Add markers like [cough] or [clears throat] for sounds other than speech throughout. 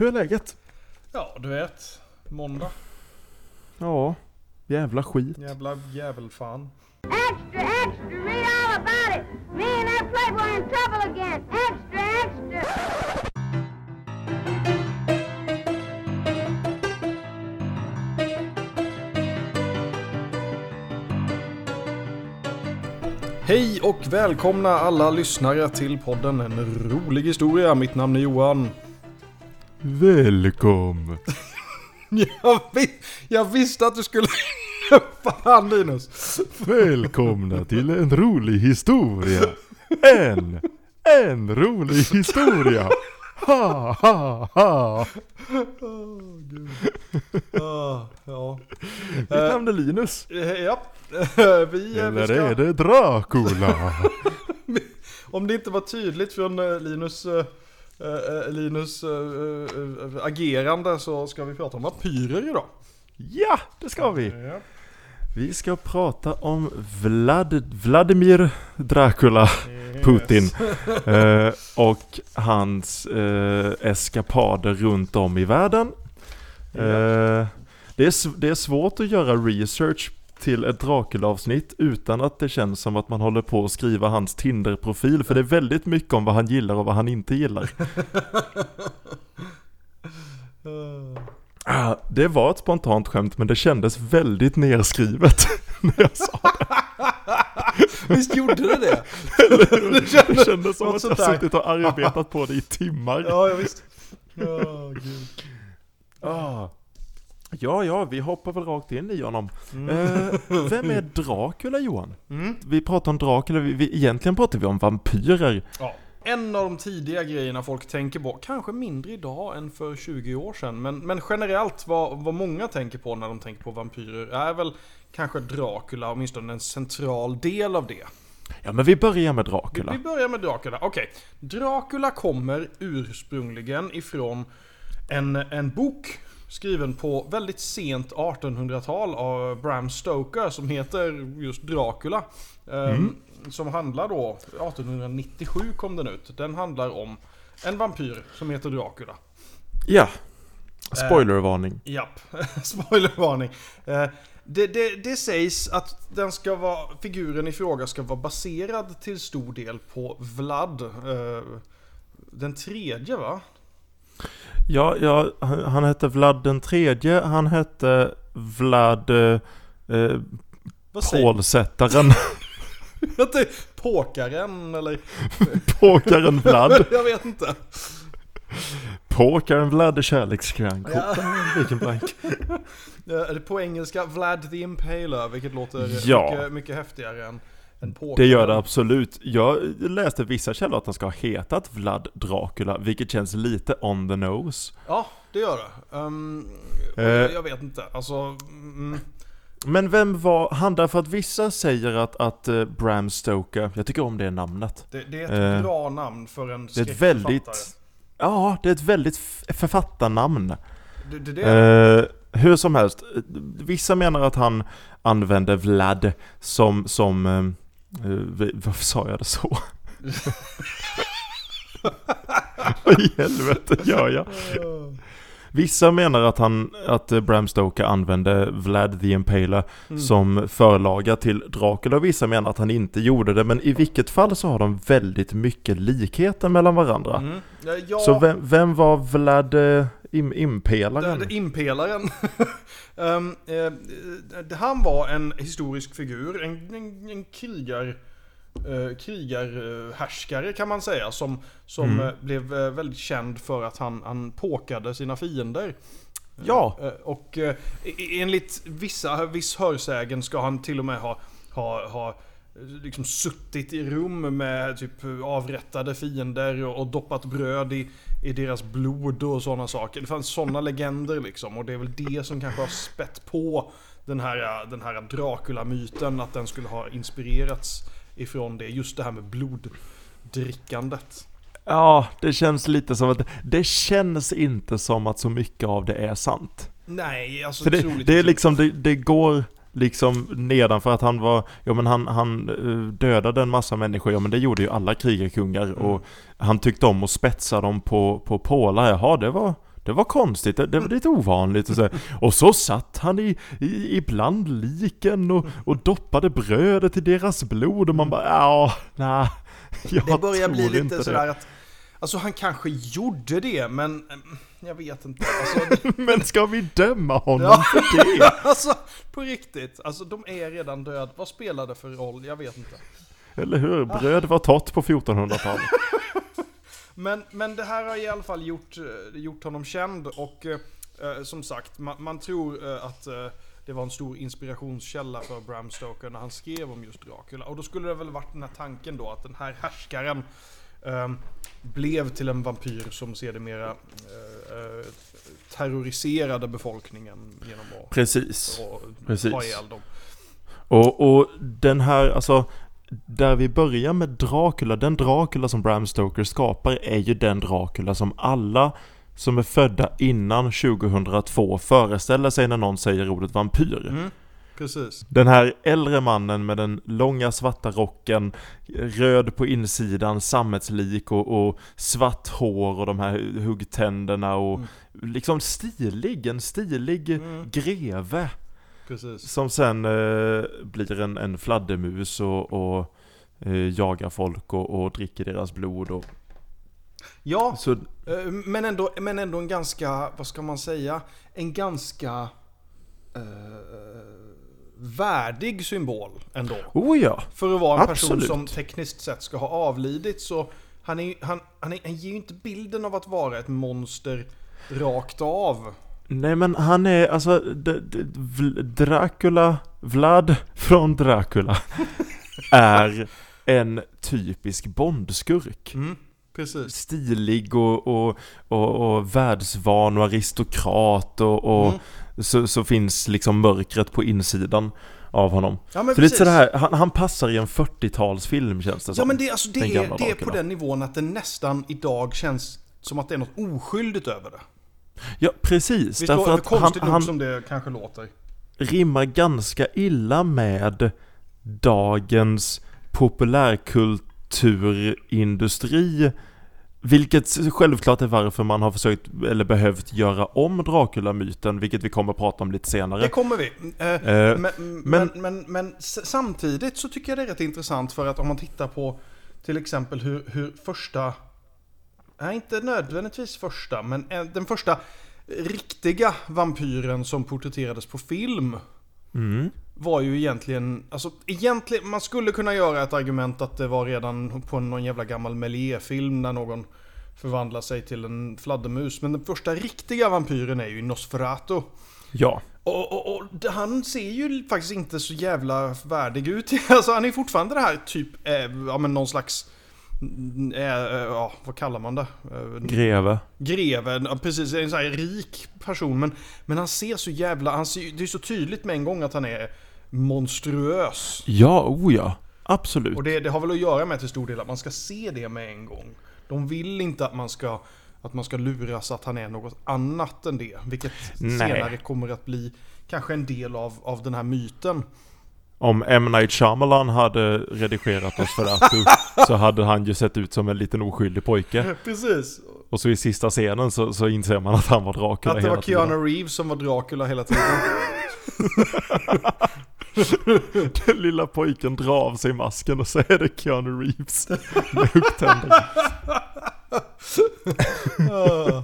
Hur är läget? Ja, du vet. Måndag. Ja, jävla skit. Jävla jävelfan. Extra, extra, read all about it. Me and that playboy in trouble again. Extra, extra. Hej och välkomna alla lyssnare till podden En rolig historia. Mitt namn är Johan. Välkommen. [laughs] Jag, vi, jag visste att du skulle... Fan Linus. Välkomna till en rolig historia. En, en rolig historia. Ha, ha, ha. Ah, ja. Mitt namn är Linus. Eh, ja. Eh, Vi, eh, vi Eller ska, är det Dracula? [laughs] Om det inte var tydligt från eh, Linus, eh, eh, Linus eh, eh, agerande så ska vi prata om vampyrer idag. Ja, det ska vi. Ja. Vi ska prata om Vlad, Vladimir Dracula Putin [laughs] eh, och hans eh, eskapader runt om i världen. Eh, det, är, det är svårt att göra research till ett Dracula-avsnitt utan att det känns som att man håller på att skriva hans Tinder-profil för det är väldigt mycket om vad han gillar och vad han inte gillar. [laughs] Ah, det var ett spontant skämt men det kändes väldigt nerskrivet [laughs] när jag sa Visst gjorde det det? [laughs] det. Det kändes som att jag suttit och arbetat på det i timmar. Ja, ja visst. Ja, gud. Ah. Ja, ja, vi hoppar väl rakt in i honom. Mm. Eh, vem är Dracula Johan? Mm. Vi pratar om Dracula, vi, vi, egentligen pratar vi om vampyrer. Ja. En av de tidiga grejerna folk tänker på, kanske mindre idag än för 20 år sedan, men, men generellt vad, vad många tänker på när de tänker på vampyrer är väl kanske Dracula, åtminstone en central del av det. Ja, men vi börjar med Vi, Dracula. vi börjar med Dracula. Okej. Dracula kommer ursprungligen ifrån en, en bok skriven på väldigt sent 1800-tal av Bram Stoker som heter just Dracula. Ehm, Som handlar då, 1897 kom den ut. Den handlar om en vampyr som heter Dracula. Ja. Spoilervarning. Japp, [laughs] spoilervarning. Eh, det, det, det sägs att den ska vara, figuren i fråga ska vara baserad till stor del på Vlad. eh, Den tredje va? Ja, ja, han han hette Vlad den tredje, han hette Vlad eh, eh, Pålsättaren. [laughs] Påkaren eller? [laughs] Påkaren Vlad. [laughs] Jag vet inte. Påkaren Vlad är kärlekskrank. Ja. Vilken blank. Eh, på engelska Vlad the Impaler, vilket låter Ja. mycket, mycket häftigare än. Det gör det absolut. Jag läste vissa källor att han ska ha hetat Vlad Dracula, vilket känns lite on the nose. Ja, det gör det. Ehm, Eh. jag, vet inte, alltså... Mm, Men vem var han? Därför att vissa säger att, att eh, Bram Stoker, jag tycker om det namnet. det, det är ett Eh, bra namn för en Det är ett väldigt, ja det är ett väldigt författarnamn. Det, det, det är Eh, hur som helst, eh, vissa menar att han använde Vlad som, som, eh, eh, v- varför sa jag det så? [laughs] Vad i helvete gör jag? Vissa menar att han, att eh, Bram Stoker använde Vlad the Impaler Mm. som förlaga till Dracula. Vissa menar att han inte gjorde det, men i vilket fall så har de väldigt mycket likheter mellan varandra. Mm. Ja, ja, Så vem, vem var Vlad eh, im, Impelaren? Impelaren. um, [laughs] eh, han var en historisk figur, en, en, en krigar... Uh, krigarhärskare kan man säga som, som Mm. eh, blev eh, väldigt känd för att han, han påkade sina fiender. Ja. Eh, och eh, e- enligt vissa, viss hörsägen ska han till och med ha, ha, ha eh, liksom suttit i rum med typ avrättade fiender och, och doppat bröd i, i deras blod och sådana saker. Det fanns sådana [laughs] legender liksom och det är väl det som kanske har spett på den här, den här Dracula-myten att den skulle ha inspirerats ifrån det. Just det här med bloddrickandet. Ja, det känns lite som att det känns inte som att så mycket av det är sant. Nej, alltså För det, det är liksom, det, det går liksom nedanför att han var, ja men han, han eh, dödade en massa människor, ja men det gjorde ju alla krigarkungar. Mm. och han tyckte om att spetsa dem på, på pålar, jaha det var, Det var konstigt, det, det var lite ovanligt och så, och så satt han i, i, ibland liken och, och doppade brödet i deras blod. Och man bara ja, nej, jag Det börjar bli lite sådär att... Alltså han kanske gjorde det, men... Jag vet inte. Alltså, [laughs] Men ska vi döma honom Ja. för det? [laughs] alltså, på riktigt. Alltså de är redan död. Vad spelar det för roll? Jag vet inte. Eller hur? Bröd var torrt på 1400-talet. [laughs] Men, men det här har i alla fall gjort, eh, gjort honom känd och eh, eh, som sagt, man, man tror eh, att eh, det var en stor inspirationskälla för Bram Stoker när han skrev om just Dracula. Och då skulle det väl varit den här tanken då att den här härskaren eh, blev till en vampyr som sedermera terroriserade befolkningen genom att Precis. och Precis. ha ihjäl dem. Och, och den här, alltså där vi börjar med Dracula, den Dracula som Bram Stoker skapar är ju den Dracula som alla som är födda innan 2002 föreställer sig när någon säger ordet vampyr. Mm, precis. Den här äldre mannen med den långa svarta rocken, röd på insidan, sammetslik och, och svart hår och de här huggtänderna och liksom stilig, en stilig Mm. greve. Precis. Som sen eh, blir en, en fladdermus och, och eh, jagar folk och, och dricker deras blod och Ja, så, Eh, Men ändå, men ändå en ganska, vad ska man säga, en ganska eh, värdig symbol ändå. oh ja! För att vara en person Absolut. som tekniskt sett ska ha avlidit så han, är, han, han, är, han ger ju inte bilden av att vara ett monster rakt av. Nej men han är alltså d- d- Dracula, Vlad från Dracula [laughs] är en typisk Bondskurk. Mm, precis. Stilig och, och, och, och världsvan och aristokrat och, och Mm. Så, så finns liksom mörkret på insidan av honom. Ja Så lite sådär, han, han passar i en 40-talsfilm känns det Ja som. men det, alltså, det, är, det är på den nivån att det nästan idag känns som att det är något oskyldigt över det. Ja precis, Visst därför att han, nog han som det kanske låter. rimmar ganska illa med dagens populärkulturindustri vilket självklart är varför man har försökt, eller behövt göra om Dracula-myten, vilket vi kommer att prata om lite senare. Det kommer vi. Eh, Eh, men, men, men, men, samtidigt så tycker jag det är rätt intressant för att om man tittar på till exempel hur, hur första, nej inte nödvändigtvis första, men en- den första riktiga vampyren som porträtterades på film Mm. var ju egentligen, alltså egentligen, man skulle kunna göra ett argument att det var redan på någon jävla gammal Méliès-film när någon förvandlar sig till en fladdermus. Men den första riktiga vampyren är ju Nosferatu. Ja, Och, och, och han ser ju faktiskt inte så jävla värdig ut. [laughs] Alltså han är fortfarande det här typ, eh, ja men någon slags, ja vad kallar man det? Eh, greve. Greven, ja, precis, en sån här rik person. Men, men han ser så jävla, han ser, det är så tydligt med en gång att han är monstruös. Ja, oh ja. Absolut. Och det, det har väl att göra med till stor del att man ska se det med en gång. De vill inte att man ska, att man ska luras att han är något annat än det. Vilket Nej. senare kommer att bli kanske en del av, av den här myten. Om M. Night Shyamalan hade redigerat oss för att [laughs] så hade han ju sett ut som en liten oskyldig pojke. Precis. Och så i sista scenen så, så inser man att han var Dracula Att det hela var tiden. Keanu Reeves som var Dracula hela tiden. [laughs] Den lilla pojken drar av sig masken och så är det Keanu Reeves med huggtänder. [laughs] Ah.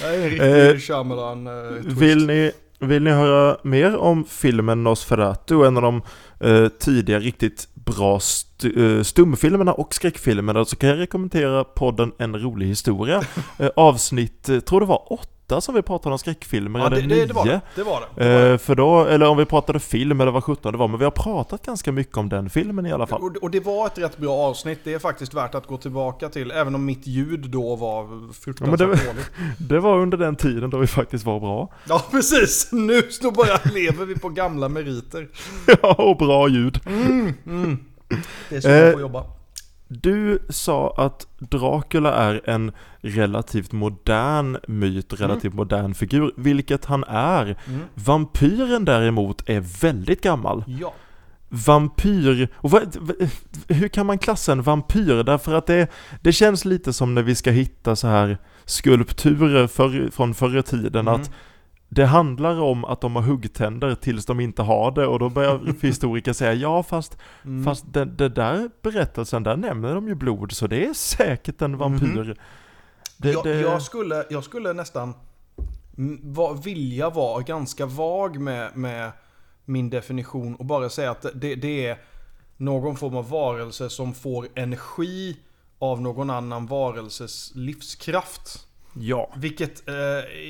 Det är en Eh, riktig eh, twist. Vill ni, vill ni höra mer om filmen Nosferatu? En av de eh, tidiga riktigt bra st- eh, stumfilmerna och skräckfilmerna så kan jag rekommendera podden En rolig historia. [laughs] Eh, avsnitt, eh, tror det var åtta som vi pratade om skräckfilmer, Ja, eller det, nio. det, det var det. Det var det. det, var det. Eh, för då, eller om vi pratade film eller vad sjutton det var, men vi har pratat ganska mycket om den filmen i alla fall. Och, och det var ett rätt bra avsnitt. Det är faktiskt värt att gå tillbaka till. Även om mitt ljud då var fruktansvärt Ja, det- dåligt. [laughs] Det var under den tiden då vi faktiskt var bra. Ja, precis. Nu så bara lever vi på gamla meriter. [laughs] Ja, och bra ljud. Det är så man Eh, får jobba. Du sa att Dracula är en relativt modern myt, relativt modern figur, vilket han är. Mm. Vampyren däremot är väldigt gammal. Ja. Vampyr, och vad, hur kan man klassa en vampyr? Därför att det, det känns lite som när vi ska hitta så här skulpturer för, från förr i tiden Mm. att det handlar om att de har huggtänder tills de inte har det och då börjar [laughs] historiker säga ja fast, Mm. fast det, det där berättelsen där nämner de ju blod så det är säkert en vampyr. Det, jag, det, jag, skulle, jag skulle nästan mm, va, vilja vara ganska vag med, med min definition och bara säga att det, det är någon form av varelse som får energi av någon annan varelses livskraft. Ja. Vilket eh,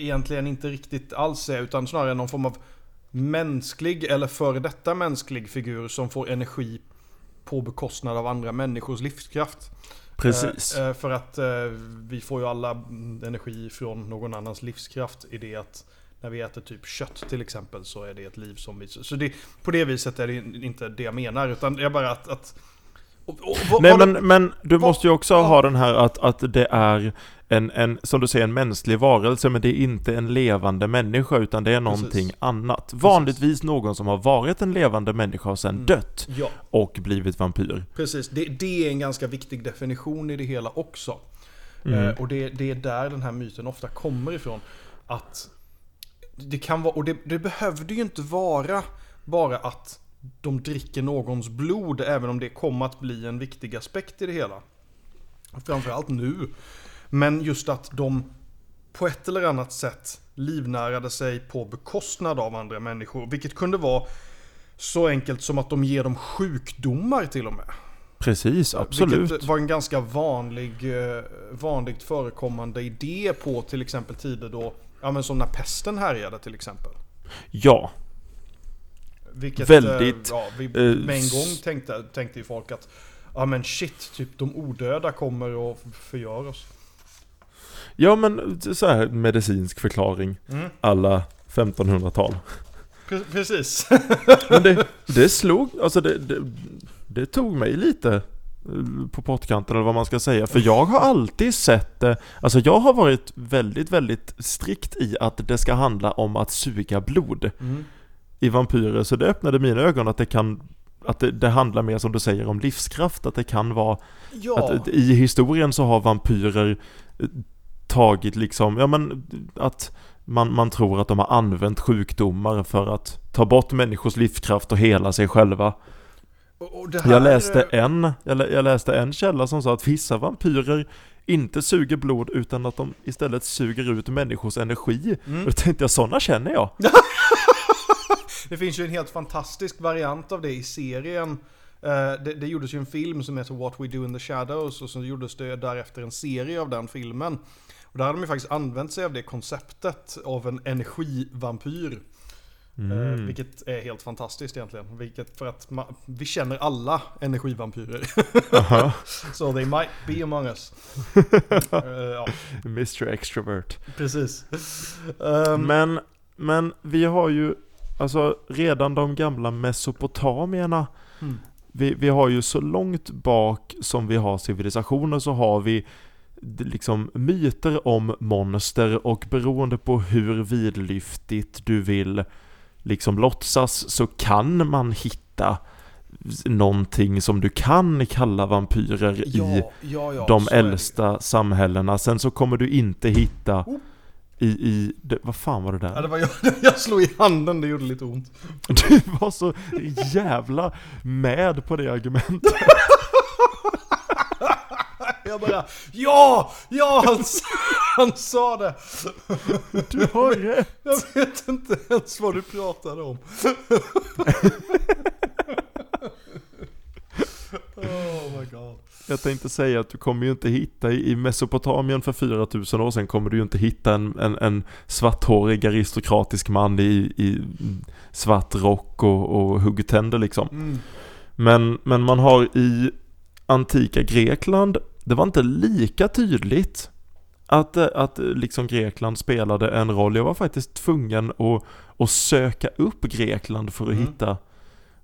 egentligen inte riktigt alls är utan snarare någon form av mänsklig eller före detta mänsklig figur som får energi på bekostnad av andra människors livskraft. Precis. Eh, eh, för att eh, vi får ju alla energi från någon annans livskraft i det att när vi äter typ kött till exempel så är det ett liv som vi... Så det, på det viset är det inte det jag menar utan det är bara att... att och, och, vad- Nej men, det- men du måste ju också ha den här att, att det är en, en, som du säger, en mänsklig varelse men det är inte en levande människa utan det är någonting annat. Vanligtvis någon som har varit en levande människa och sen Mm. dött Ja, och blivit vampyr. precis. Det, det är en ganska viktig definition i det hela också. Mm. Eh, och det, det är där den här myten ofta kommer ifrån. Att det kan vara, och det, det behövde ju inte vara bara att de dricker någons blod, även om det kommer att bli en viktig aspekt i det hela. Framförallt nu. Men just att de på ett eller annat sätt livnärade sig på bekostnad av andra människor. Vilket kunde vara så enkelt som att de ger dem sjukdomar till och med. Precis, absolut. Vilket var en ganska vanlig, eh, vanligt förekommande idé på till exempel tider då, ja men som när pesten härjade till exempel. Ja, Vilket, Väldigt, eh, ja, vi, eh, med en gång tänkte, tänkte ju folk att, ja men shit, typ de odöda kommer och förgör oss. Ja men så här medicinsk förklaring Mm. alla 1500-tal. Pre- precis. Men det, [laughs] det slog, alltså det, det, det tog mig lite eh, på pottkanten eller vad man ska säga. För jag har alltid sett det, alltså jag har varit väldigt, väldigt strikt i att det ska handla om att suga blod Mm. i vampyrer. Så det öppnade mina ögon att det kan, att det, det handlar mer som du säger om livskraft. Att det kan vara, Ja, att i historien så har vampyrer eh, tagit liksom, ja men att man, man tror att de har använt sjukdomar för att ta bort människors livskraft och hela sig själva. här, Jag läste en, jag, jag läste en källa som sa att vissa vampyrer inte suger blod utan att de istället suger ut människors energi. Mm. Då tänkte jag, sådana känner jag. [laughs] [laughs] Det finns ju en helt fantastisk variant av det i serien. Eh, det, det gjordes ju en film som heter What We Do In The Shadows och så gjordes det därefter en serie av den filmen. Och där hade de ju faktiskt använt sig av det konceptet av en energivampyr. Eh, Mm. vilket är helt fantastiskt egentligen. Vilket för att ma- vi känner alla energivampyrer. Aha. [laughs] so they might be among us. [laughs] Eh, ja, Mr Extrovert. precis. Ehm, Men, men vi har ju, alltså redan de gamla mesopotamierna Mm. vi, vi har ju så långt bak som vi har civilisationer så har vi liksom myter om monster och beroende på hur vidlyftigt du vill liksom låtsas så kan man hitta någonting som du kan kalla vampyrer i ja, ja, ja, de äldsta samhällena. Sen så kommer du inte hitta Oh. i, i det, vad fan var det där? Ja, det var jag, [laughs] jag slog i handen, det gjorde lite ont. [laughs] Du var så jävla med på det argumentet. [laughs] Jag bara Ja! Ja! Han, s- [laughs] han sa det! Du har rätt. Jag vet inte ens vad du pratade om. [laughs] oh my god. Jag tänkte säga att du kommer ju inte hitta i i Mesopotamien för 4000 år sedan kommer du ju inte hitta en, en, en svarthårig aristokratisk man i, i svart rock och, och huggtänder liksom. Mm. Men, men man har i antika Grekland, det var inte lika tydligt att, eh, att liksom Grekland spelade en roll. Jag var faktiskt tvungen att, att söka upp Grekland för att Mm. hitta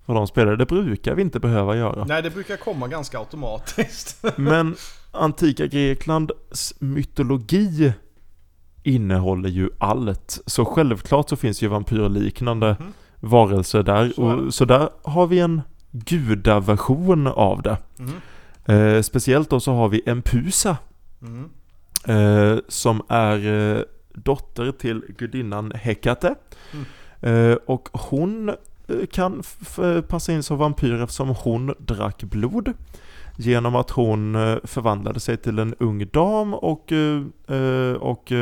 vad de spelade. Det brukar vi inte behöva göra. Nej, det brukar komma ganska automatiskt. [laughs] Men antika Greklands mytologi innehåller ju allt. Så självklart så finns ju vampyrliknande Mhm. varelser där. Så och, så där har vi en gudaversion av det. Mm. Eh, speciellt då så har vi Empusa. Mm. Eh, som är eh, dotter till gudinnan Hekate. Mm. Eh, och hon eh, kan passa in som vampyr eftersom hon drack blod. Genom att hon eh, förvandlade sig till en ung dam och, och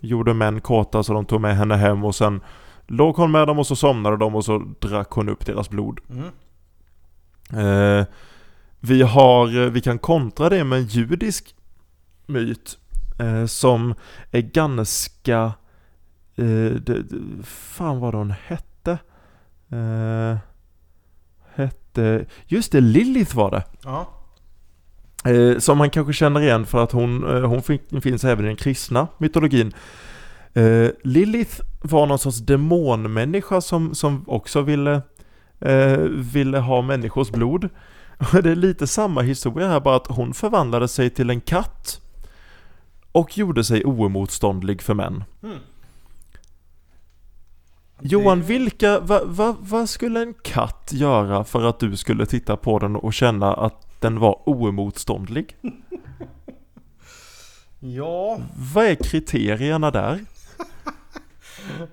gjorde män kåta så de tog med henne hem och sen låg hon med dem och så somnade de och så drack hon upp deras blod. Mm. Vi har, eh, vi kan kontra det med en judisk myt eh, som är ganska, eh, det, fan vad hon hette? Eh, hette, just det, Lilith var det. Ja. Eh, som man kanske känner igen för att hon, hon fin- finns även i den kristna mytologin. Eh, Lilith var någon sorts demonmänniska som, som också ville, eh, ville ha människors blod. Och [laughs] det är lite samma historia här, bara att hon förvandlade sig till en katt och gjorde sig oemotståndlig för män. Mm. Johan, vilka, vad va, vad skulle en katt göra för att du skulle titta på den och känna att den var oemotståndlig? [laughs] Ja. Vad är kriterierna där?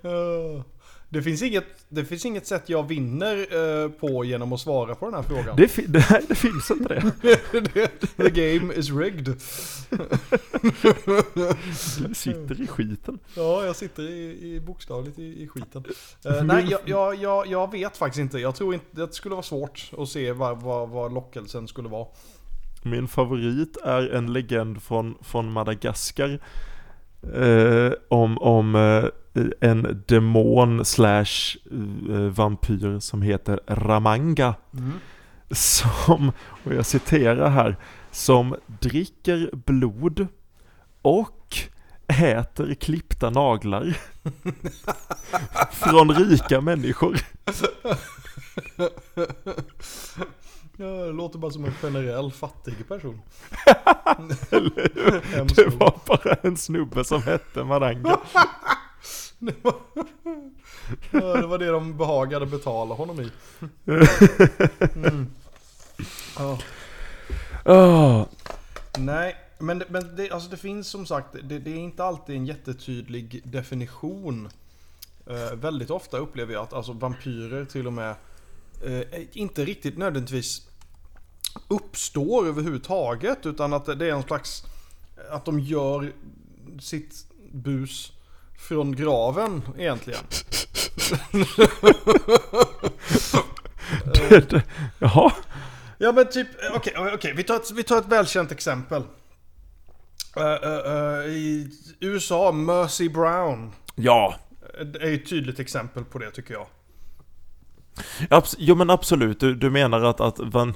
[laughs] Det finns, inget, det finns inget sätt jag vinner eh, på genom att svara på den här frågan. Det, fi- det, här- det finns inte [laughs] det. The game is rigged. Du sitter i skiten. Ja, jag sitter i, i bokstavligt i, i skiten. Eh, nej, jag, jag, jag, jag vet faktiskt inte. Jag tror inte det skulle vara svårt att se vad, vad, vad lockelsen skulle vara. Min favorit är en legend från, från Madagaskar. Eh, om om eh, en demon slash eh, vampyr som heter Ramanga. Som, och jag citerar här, som dricker blod och äter klippta naglar. Från rika människor. Ja, det låter bara som en generell fattig person. [laughs] Det var bara en snubbe som hette Det var det de behagade betala honom i. Mm. Ja. Oh, Nej, men, men det, alltså det finns som sagt, det, det är inte alltid en jättetydlig definition. Eh, väldigt ofta upplever jag att alltså, vampyrer till och med eh, inte riktigt nödvändigtvis uppstår överhuvudtaget. Utan att det är en slags, att de gör sitt bus från graven egentligen. det, det, jaha. Ja men typ, eh, okej, okej, vi, tar ett, vi tar ett välkänt exempel. Eh, eh, eh, I USA, Mercy Brown. Ja, eh, är ju ett tydligt exempel på det tycker jag. Abs- jo men absolut, du, du menar att, att van,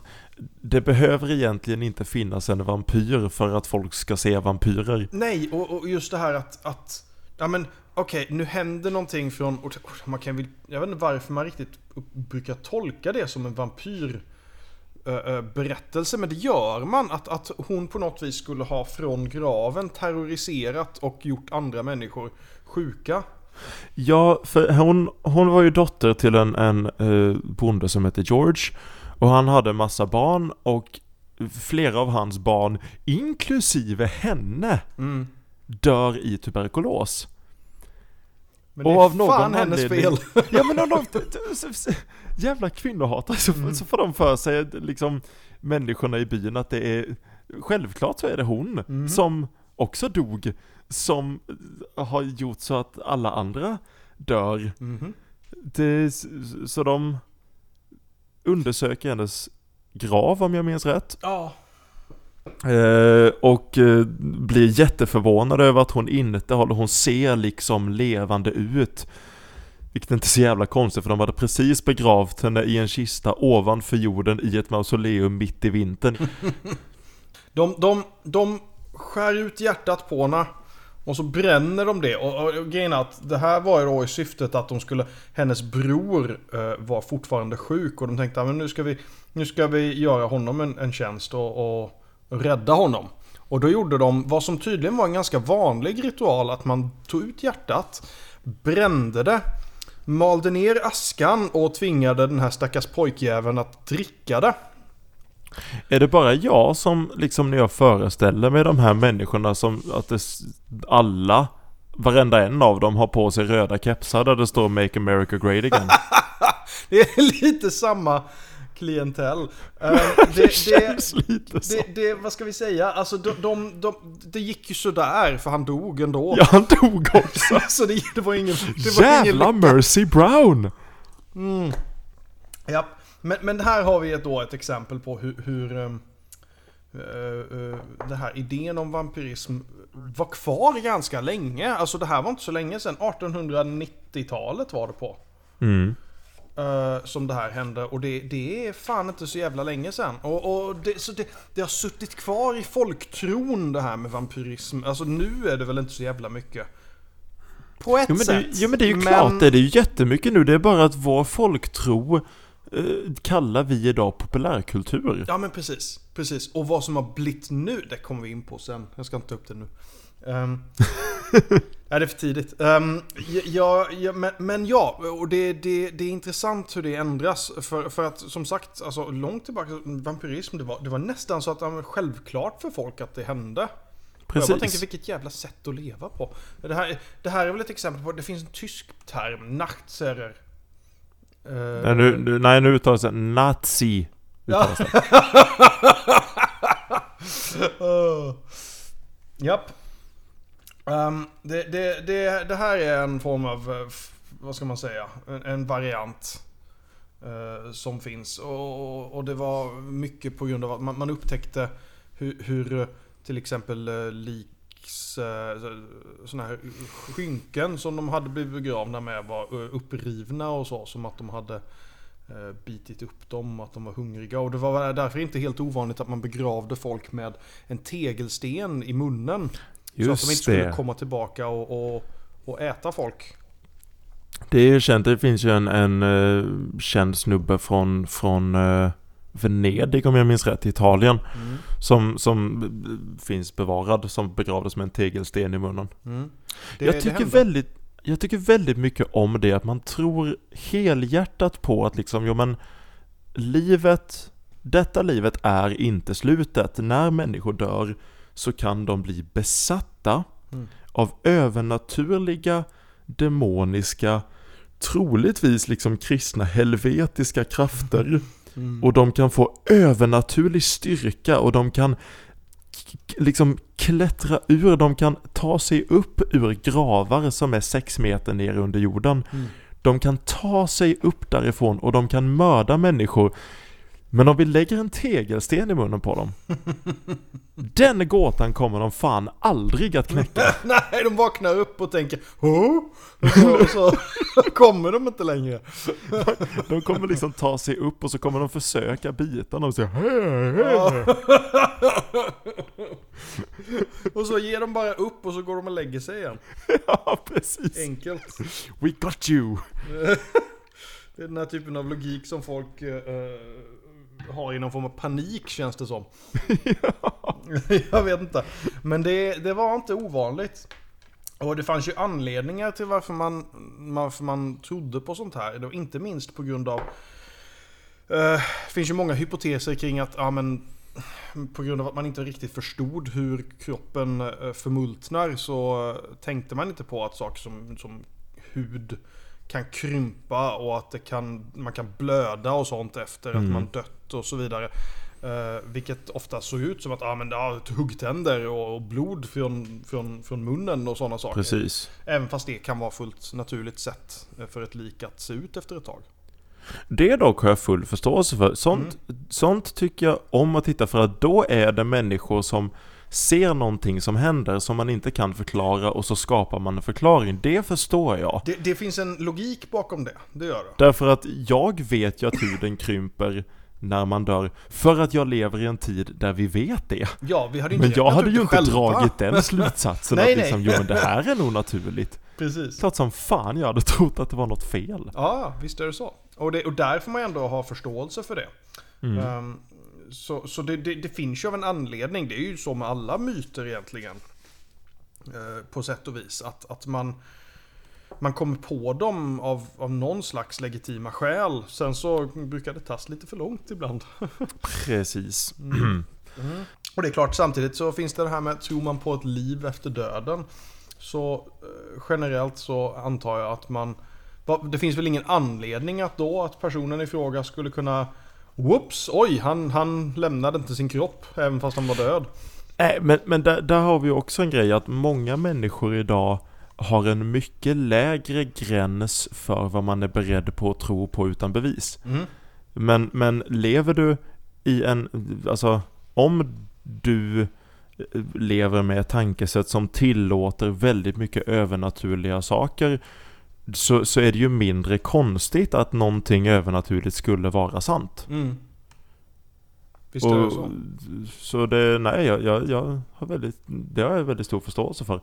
det behöver egentligen inte finnas en vampyr för att folk ska se vampyrer. Nej, och, och just det här att, att ja men okej, nu händer någonting från, man kan väl, jag vet inte varför man riktigt brukar tolka det som en vampyr eh, eh, berättelse, men det gör man. Att, att hon på något vis skulle ha från graven terroriserat och gjort andra människor sjuka. Ja, för hon, hon var ju dotter till en, en eh, bonde som hette George. Och han hade massa barn och flera av hans barn, inklusive henne, Mm. Dör i tuberkulos. Men det Och är av någon fan hennes fel. [laughs] Ja men om de, jävla kvinnohatare så, Mm. så får de för sig liksom människorna i byn att det är Självklart så är det hon Mhm. som också dog Som har gjort så att alla andra dör Mhm. det, Så de undersöker hennes grav om jag minns rätt Ja. Eh, och eh, blir jätteförvånad över att hon inte håller, hon ser liksom levande ut. Vilket inte är så jävla konstigt för de hade precis begravt henne i en kista ovanför jorden i ett mausoleum mitt i vintern. [laughs] De, de, de skär ut hjärtat på henne och så bränner de det. Och, och, och grejen är att det här var ju då i syftet att de skulle, hennes bror eh, var fortfarande sjuk och de tänkte att nu ska vi, nu ska vi göra honom en, en tjänst och, och rädda honom. Och då gjorde de vad som tydligen var en ganska vanlig ritual att man tog ut hjärtat, brände det, malde ner askan och tvingade den här stackars pojkjäveln att dricka det. Är det bara jag som liksom när jag föreställer mig de här människorna som att det, alla, varenda en av dem har på sig röda kepsar där det står 'Make America Great Again'. [laughs] Det är lite samma klientell. Eh, [laughs] det, känns lite så. det, det, vad ska vi säga? Alltså de, de, de, det gick ju sådär för han dog ändå. [laughs] Ja, han dog också. [laughs] Så det, det var ingen... Det var ingen Jävla Mercy Brown! Ja, men, men här har vi ett, då ett exempel på hur, hur um, uh, uh, den här idén om vampyrism var kvar ganska länge. Alltså det här var inte så länge sedan. 1890-talet var det på. Mm. Eh, som det här hände. Och det, det är fan inte så jävla länge sedan. Och, och det, så det, det har suttit kvar i folktron det här med vampyrism. Alltså nu är det väl inte så jävla mycket. På ett Jo men, det, sätt. jo men det är ju klart det, det är ju jättemycket nu. Det är bara att vår folktro eh, kallar vi idag populärkultur. Ja men precis, precis. Och vad som har blivit nu, det kommer vi in på sen. Jag ska inte ta upp det nu. Um, [laughs] ja, det är för tidigt. Um, ja, ja, men, men ja, och det, det, det är intressant hur det ändras. För, för att som sagt, alltså, långt tillbaka, vampyrism, det var, det var nästan så att det var självklart för folk att det hände. Och Jag bara tänker Precis. vilket jävla sätt att leva på. Det här, det här är väl ett exempel på, det finns en tysk term, Nachtserer. Uh, Nej nu, nu- nej, nu uttalas det nazi. Uttalas det. Uh. [laughs] Japp. Um, det, det, det, det här är en form av, eh, vad ska man säga, en, en variant. uh, som finns. Och, och det var mycket på grund av att man, man upptäckte hur, hur till exempel uh, liks, sådana här skynken som de hade blivit begravna med var upprivna och så. Som att de hade bitit upp dem, att de var hungriga. Och det var därför inte helt ovanligt att man begravde folk med en tegelsten i munnen så att de inte Just skulle det. komma tillbaka och, och, och äta folk. Det är ju känt, det finns ju en, en eh, känd snubbe från, från eh, Venedig om jag minns rätt, i Italien. Mm. Som, som eh, finns bevarad, som begravdes med en tegelsten i munnen. Mm. Det, jag, tycker väldigt, jag tycker väldigt mycket om det, att man tror helhjärtat på att liksom, jo men livet, detta livet är inte slutet. När människor dör så kan de bli besatta Mm. av övernaturliga, demoniska, troligtvis liksom kristna helvetiska krafter. Mm. Och de kan få övernaturlig styrka och de kan liksom klättra ur, de kan ta sig upp ur gravar som är sex meter ner under jorden. Mm. De kan ta sig upp därifrån och de kan mörda människor. Men om vi lägger en tegelsten i munnen på dem, [laughs] den gåtan kommer de fan aldrig att knäcka. [laughs] Nej, de vaknar upp och tänker Hå? Och så, [laughs] kommer de inte längre. De kommer liksom ta sig upp och så kommer de försöka bita dem och säga. Ja. och så ger de bara upp och så går de och lägger sig igen. Ja, precis. Enkelt. We got you. Det är den här typen av logik som folk eh, har i någon form av panik känns det som. [laughs] Jag vet inte. Men det, det var inte ovanligt. Och det fanns ju anledningar till varför man, varför man trodde på sånt här. Det var inte minst på grund av... eh, Det finns ju många hypoteser kring att, ja men... På grund av att man inte riktigt förstod hur kroppen eh, förmultnar så eh, tänkte man inte på att saker som, som hud kan krympa och att det kan, man kan blöda och sånt efter att Mm. man dött och så vidare. Eh, vilket ofta såg ut som att ah, men, ja, huggtänder och, och blod från, från, från munnen och sådana saker. Precis. Även fast det kan vara fullt naturligt sätt för ett lik att se ut efter ett tag. Det dock har jag full förståelse för. Sånt, sånt tycker jag om att titta för att då är det människor som ser någonting som händer som man inte kan förklara och så skapar man en förklaring. Det förstår jag. Det, det finns en logik bakom det, det gör det. Därför att jag vet ju att huden krymper när man dör. För att jag lever i en tid där vi vet det. Ja, vi hade inte Men jag hade ju inte själva. dragit den [laughs] slutsatsen Nej, att liksom, nej. jo men det här är nog naturligt. Precis. Klart som fan jag hade trott att det var något fel. Ja, visst är det så. Och, det, och där får man ändå ha förståelse för det. Mm. Ehm, så så det, det, det finns ju av en anledning. Det är ju så med alla myter egentligen. Eh, på sätt och vis. Att, att man... man kommer på dem av, av någon slags legitima skäl. Sen så brukar det tas lite för långt ibland. [laughs] Precis. Och det är klart, samtidigt så finns det det här med, tror man på ett liv efter döden? Så eh, generellt så antar jag att man... Det finns väl ingen anledning att då att personen i fråga skulle kunna... Whoops! Oj, han, han lämnade inte sin kropp även fast han var död. Nej, men, men där, där har vi också en grej att många människor idag har en mycket lägre gräns för vad man är beredd på att tro på utan bevis. Mm. Men, men lever du i en, alltså om du eh, lever med ett tankesätt som tillåter väldigt mycket övernaturliga saker så, så är det ju mindre konstigt att någonting övernaturligt skulle vara sant. Mm. Visst är det så? så det, nej, jag, jag, jag har väldigt, det har jag väldigt stor förståelse för.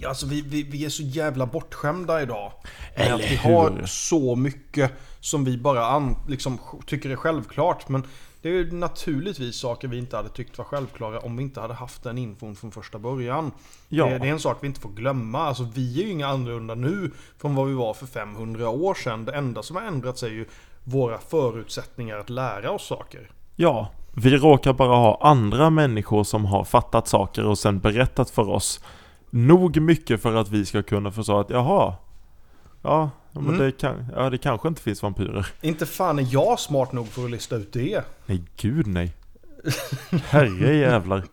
Ja, Alltså vi, vi, vi är så jävla bortskämda idag. Eller att vi har hur? så mycket som vi bara an, liksom, tycker är självklart. Men det är ju naturligtvis saker vi inte hade tyckt var självklara om vi inte hade haft den infon från första början. Ja. Det, är en sak vi inte får glömma. Alltså vi är ju inga annorlunda nu från vad vi var för 500 år sedan. Det enda som har ändrats är ju våra förutsättningar att lära oss saker. Ja, vi råkar bara ha andra människor som har fattat saker och sen berättat för oss nog mycket för att vi ska kunna förstå att jaha, ja, men Mm. det, kan, ja, det kanske inte finns vampyrer. Inte fan är jag smart nog för att lista ut det. Nej, gud nej. Herre jävlar.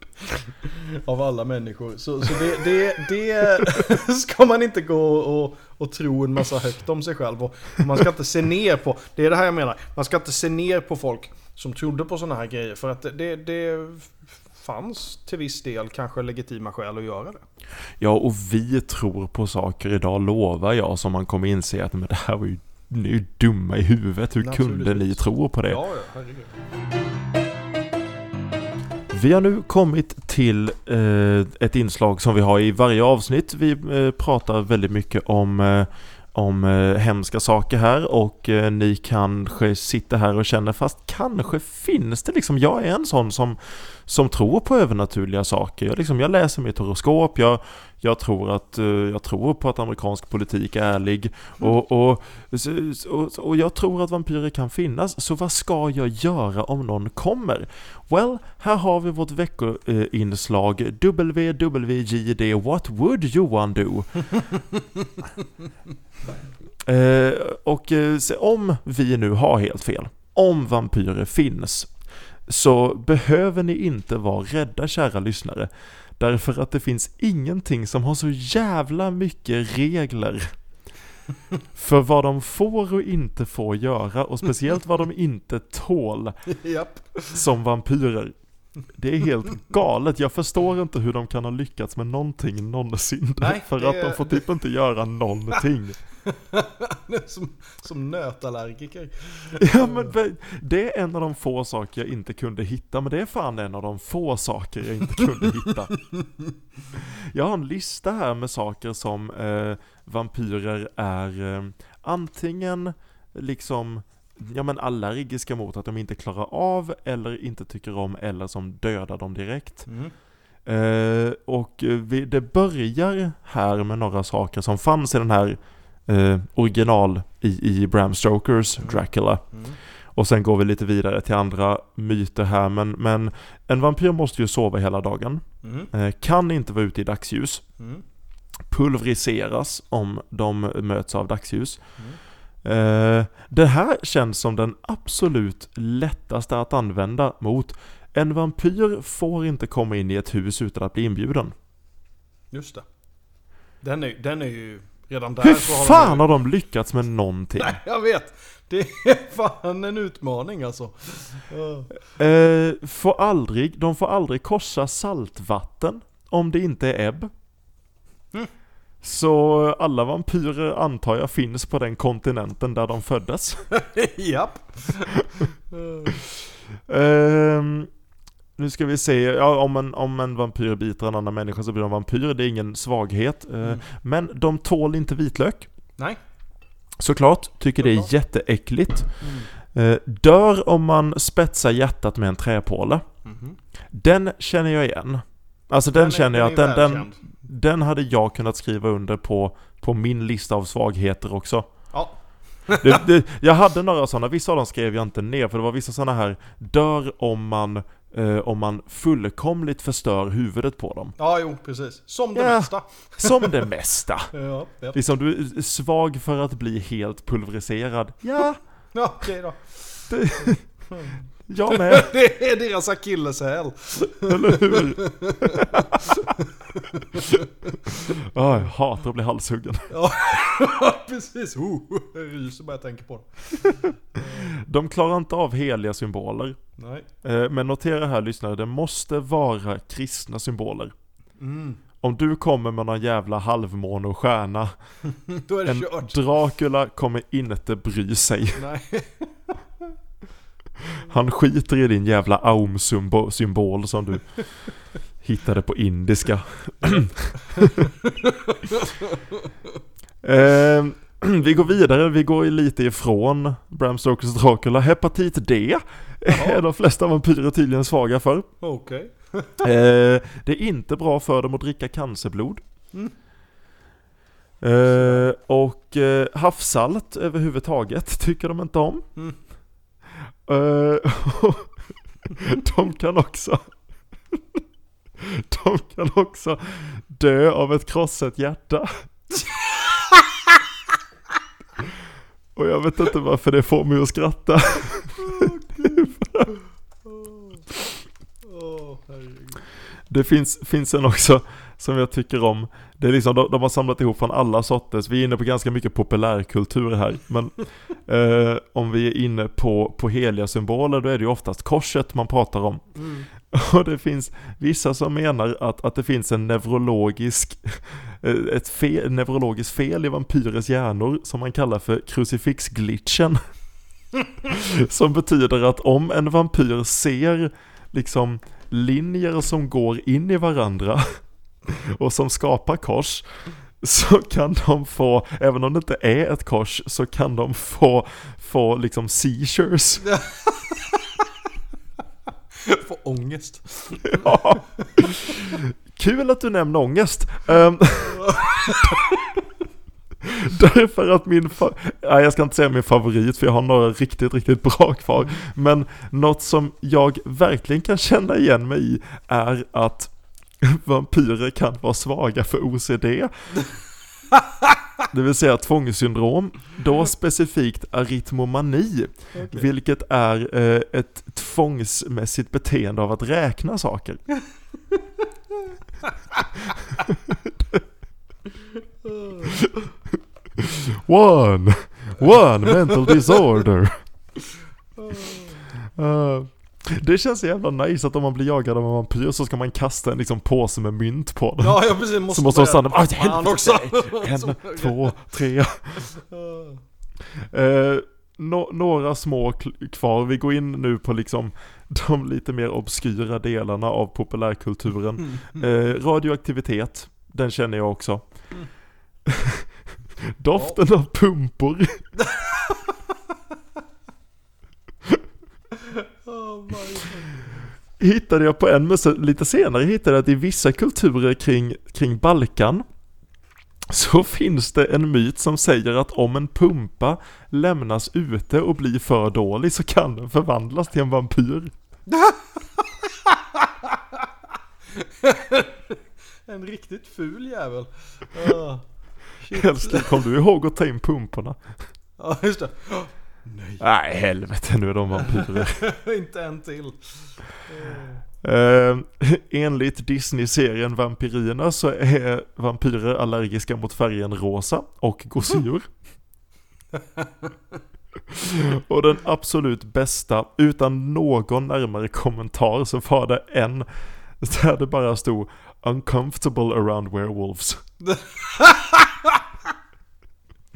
[laughs] Av alla människor. Så, så det, det, det [laughs] ska man inte gå och, och tro en massa högt om sig själv. Och man ska inte se ner på, det är det här jag menar. Man ska inte se ner på folk som trodde på sådana här grejer. För att det, det fanns till viss del kanske legitima skäl att göra det. Ja, och vi tror på saker idag, lovar jag, som man kommer inse att men det här var ju, ni är ju dumma i huvudet. Hur kunde ni tro på det? Ja, ja, herregud. Vi har nu kommit till eh, ett inslag som vi har i varje avsnitt. Vi eh, pratar väldigt mycket om, eh, om eh, hemska saker här och eh, ni kanske sitter här och känner fast kanske finns det liksom, jag är en sån som, som tror på övernaturliga saker. Jag, liksom, jag läser mitt horoskop, jag, jag, tror att, eh, jag tror på att amerikansk politik är ärlig och, och, och, och jag tror att vampyrer kan finnas. Så vad ska jag göra om någon kommer? Well, här har vi vårt veckoinslag WWJD What would Johan do? [laughs] eh, och eh, om vi nu har helt fel, om vampyrer finns, så behöver ni inte vara rädda kära lyssnare. Därför att det finns ingenting som har så jävla mycket regler för vad de får och inte får göra och speciellt vad de inte tål [laughs] som vampyrer. Det är helt galet. Jag förstår inte hur de kan ha lyckats med någonting någonsin. Nej, för att de får typ inte göra någonting. [laughs] [laughs] som, som nötallergiker. Ja men det är en av de få saker jag inte kunde hitta, men det är fan en av de få saker jag inte kunde hitta. Jag har en lista här med saker som eh, vampyrer är eh, antingen liksom Ja men allergiska mot att de inte klarar av eller inte tycker om eller som dödar dem direkt. Mm. Eh, och vi, det börjar här med några saker som fanns i den här eh, original i, i Bram Stokers Dracula. Mm. Och sen går vi lite vidare till andra myter här. Men, men en vampyr måste ju sova hela dagen. Mm. Eh, kan inte vara ute i dagsljus. Mm. Pulveriseras om de möts av dagsljus. Mm. Eh, det här känns som den absolut lättaste att använda mot en vampyr får inte komma in i ett hus utan att bli inbjuden. Just det. Den är, den är ju redan där Hur så har de fan ju- har de lyckats med någonting? Nej, jag vet. Det är fan en utmaning alltså. Ja. Eh, får aldrig, de får aldrig korsa saltvatten om det inte är ebb. Mm. Så alla vampyrer antar jag finns på den kontinenten där de föddes. [laughs] Japp. [laughs] Ehm, nu ska vi se, ja, om, en, om en vampyr biter en annan människa så blir de vampyr, det är ingen svaghet. Eh, Mm. Men de tål inte vitlök. Nej. Såklart, tycker det är jätteäckligt. Mm. Eh, dör om man spetsar hjärtat med en träpåle. Mhm. Den känner jag igen. Alltså den, är- känner jag att den, den. Den hade jag kunnat skriva under på, på min lista av svagheter också. Ja. [laughs] Det, det, jag hade några sådana, vissa av dem skrev jag inte ner för det var vissa sådana här Dör om man, eh, om man fullkomligt förstör huvudet på dem. Ja, jo, precis. Som det Ja. mesta. Som det [laughs] mesta. Ja, ja. Liksom du är svag för att bli helt pulveriserad. Ja, ja okej då. [laughs] jag med. Det är deras akilleshäl. Eller hur? [laughs] Ja, jag hatar att bli halshuggen. [laughs] Ja, precis. Oh, jag ryser bara jag tänker på det. [laughs] De klarar inte av heliga symboler. Nej. Eh, Men notera här lyssnare, det måste vara kristna symboler. Mm. Om du kommer med någon jävla halvmåne och stjärna, [laughs] Då är det en kört. Dracula kommer inte bry sig. Nej. Han skiter i din jävla aum-symbol som du hittade på indiska. [laughs] eh, vi går vidare, vi går lite ifrån Bram Stokers Dracula. Hepatit D är de flesta vampyrer tydligen svaga för. Okej. [laughs] Eh, det är inte bra för dem att dricka cancerblod. Mm. Eh, och eh, havssalt överhuvudtaget tycker de inte om. Mm. Eh, [laughs] de kan också [laughs] De kan också dö av ett krossat hjärta. [laughs] Och jag vet inte varför det får mig att skratta. Det finns, finns en också som jag tycker om. Det är liksom, de, de har samlat ihop från alla sorters. Vi är inne på ganska mycket populärkultur här. Men [laughs] eh, om vi är inne på, på heliga symboler då är det ju oftast korset man pratar om. Mm. [laughs] Och det finns vissa som menar att, att det finns en neurologisk, [laughs] eh, ett fel, neurologiskt fel i vampyrers hjärnor som man kallar för krucifixglitchen. [laughs] som betyder att om en vampyr ser liksom linjer som går in i varandra och som skapar kors så kan de få, även om det inte är ett kors, så kan de få, få liksom seizures. [laughs] Får ångest. [laughs] Ja. Kul att du nämner ångest. Ehm, [laughs] Därför att min, nej, jag ska inte säga min favorit för jag har några riktigt, riktigt bra kvar. Men något som jag verkligen kan känna igen mig i är att vampyrer kan vara svaga för OCD. Det vill säga tvångssyndrom, då specifikt aritmomani, vilket är eh, ett tvångsmässigt beteende av att räkna saker. [laughs] One, one mental disorder. [laughs] Eh, det känns så jävla nice att om man blir jagad av en vampyr så ska man kasta en liksom påse med mynt på den. Ja, jag precis. Måste så måste de stanna, börja- ah, helvete, också. [laughs] en, två, tre. Eh, nå- några små kvar, vi går in nu på liksom de lite mer obskyra delarna av populärkulturen. Eh, radioaktivitet, den känner jag också. [laughs] Doften av pumpor. [laughs] Oh hittade jag på en, men så lite senare hittade jag att i vissa kulturer kring, kring Balkan så finns det en myt som säger att om en pumpa lämnas ute och blir för dålig så kan den förvandlas till en vampyr. [laughs] En riktigt ful jävel. [laughs] Ah, shit. Älskling, kom du ihåg att ta in pumporna? Ja, just det. Nej. Nej, helvete, nu är de vampyrer. [laughs] Inte en till. Eh, [laughs] enligt Disney-serien Vampyrerna så är vampyrer allergiska mot färgen rosa och gosedjur. [laughs] och den absolut bästa, utan någon närmare kommentar, så var det en där det bara stod Uncomfortable around werewolves.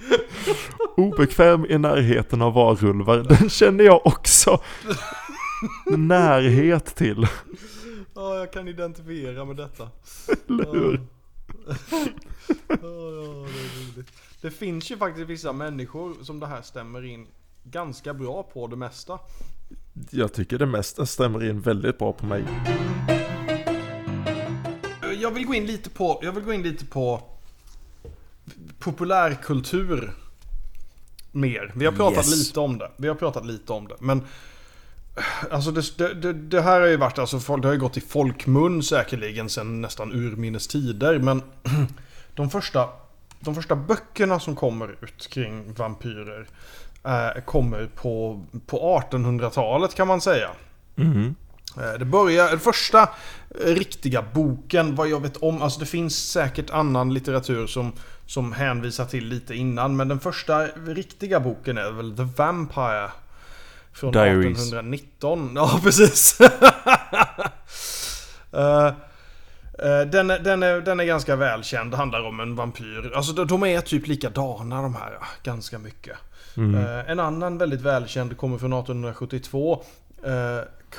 [laughs] Obekväm i närheten av varulvar, den känner jag också närhet till. Ja, jag kan identifiera med detta. Eller hur? Ja, ja, det roligt. Det finns ju faktiskt vissa människor som det här stämmer in ganska bra på det mesta. Jag tycker det mesta stämmer in väldigt bra på mig. jag vill gå in lite på, jag vill gå in lite på populärkultur mer. Vi har pratat Yes. lite om det. Vi har pratat lite om det. Men alltså det, det, det, här har ju varit, alltså det har ju gått i folkmun säkerligen sedan nästan urminnes tider. Men [clears throat] de första, de första böckerna som kommer ut kring vampyrer eh, kommer på, på 1800-talet kan man säga. Eh, Det börjar, den första riktiga boken, vad jag vet om, alltså det finns säkert annan litteratur som, som hänvisar till lite innan, men den första riktiga boken är väl The Vampire. Från Diaries. 1819. Ja, [laughs] precis. Eh, den, är, den, är, den är ganska välkänd, handlar om en vampyr. Alltså de, de är typ likadana de här, ganska mycket. Eh, en annan väldigt välkänd kommer från 1872.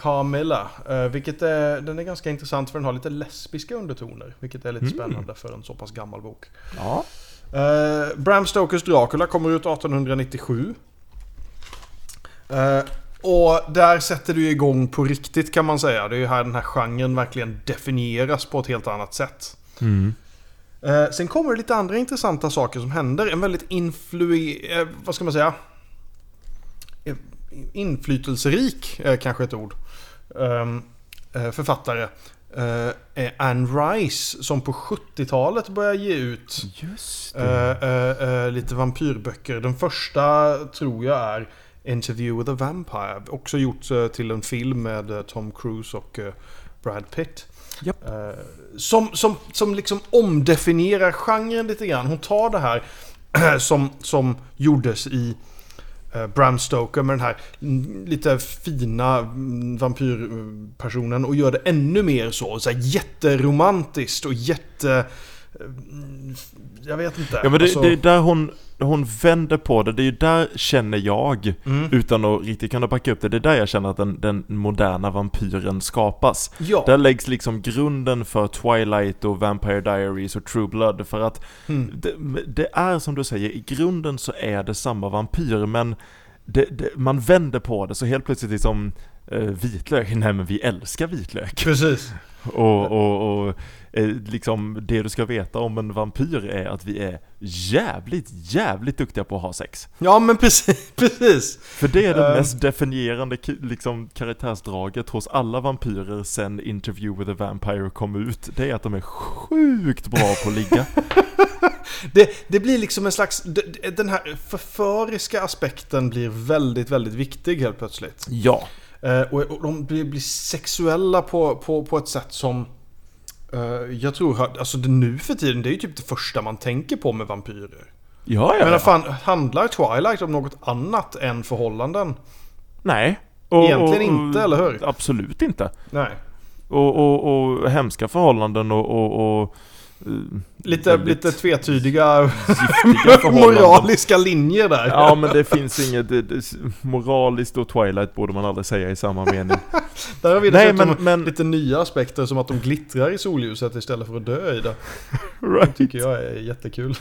Carmilla. eh, vilket är, den är ganska intressant för den har lite lesbiska undertoner. Vilket är lite spännande för en så pass gammal bok. Ja. Uh, Bram Stokers Dracula kommer ut 1897. Eh, och där sätter du igång på riktigt kan man säga. Det är ju här den här genren verkligen definieras på ett helt annat sätt. Mm. Eh, sen kommer det lite andra intressanta saker som händer. En väldigt influ... Eh, vad ska man säga? Inflytelserik, eh, kanske ett ord. Ehm, eh, författare. Eh, Anne Rice som på 70-talet börjar ge ut Just lite vampyrböcker. Den första tror jag är Interview with a Vampire. Också gjort till en film med Tom Cruise och Brad Pitt. Eh, som, som, som liksom omdefinierar genren lite grann. Hon tar det här [clears throat] som, som gjordes i Eh, Bram Stoker med den här lite fina mm, vampyrpersonen och gör det ännu mer så. så här jätteromantiskt och jätte mm, Jag vet inte. Ja men det, Alltså, det är där hon, hon vänder på det, det är ju där känner jag, Mm. utan att riktigt kunna backa upp det, det är där jag känner att den, den moderna vampyren skapas. Ja. Där läggs liksom grunden för Twilight och Vampire Diaries och True Blood för att Mm. det, det är som du säger, i grunden så är det samma vampyr men det, det, man vänder på det så helt plötsligt liksom eh, vitlök, [laughs] nej men vi älskar vitlök. Precis. Och, och, och eh, liksom det du ska veta om en vampyr är att vi är jävligt, jävligt duktiga på att ha sex. Ja men precis. [laughs] precis. För det är det Eh. mest definierande liksom, karaktärsdraget hos alla vampyrer sen Interview with a Vampire kom ut. Det är att de är sjukt bra på att ligga. [laughs] Det, det blir liksom en slags... Den här förföriska aspekten blir väldigt, väldigt viktig helt plötsligt. Ja. Eh, och, och de blir, blir sexuella på, på, på ett sätt som... eh, jag tror, alltså det nu för tiden, det är ju typ det första man tänker på med vampyrer. Ja, ja, Men fan, handlar Twilight om något annat än förhållanden? Nej. Och, Egentligen inte, eller hur? Absolut inte. Nej. Och, och, och hemska förhållanden och, och, och eh, Lite, lite tvetydiga [laughs] moraliska linjer där. Ja men det finns inget, det, det, moraliskt och Twilight borde man aldrig säga i samma mening. [laughs] Där har vi Nej, men- men- lite nya aspekter som att de glittrar i solljuset istället för att dö i [laughs] det. Right. tycker jag är jättekul.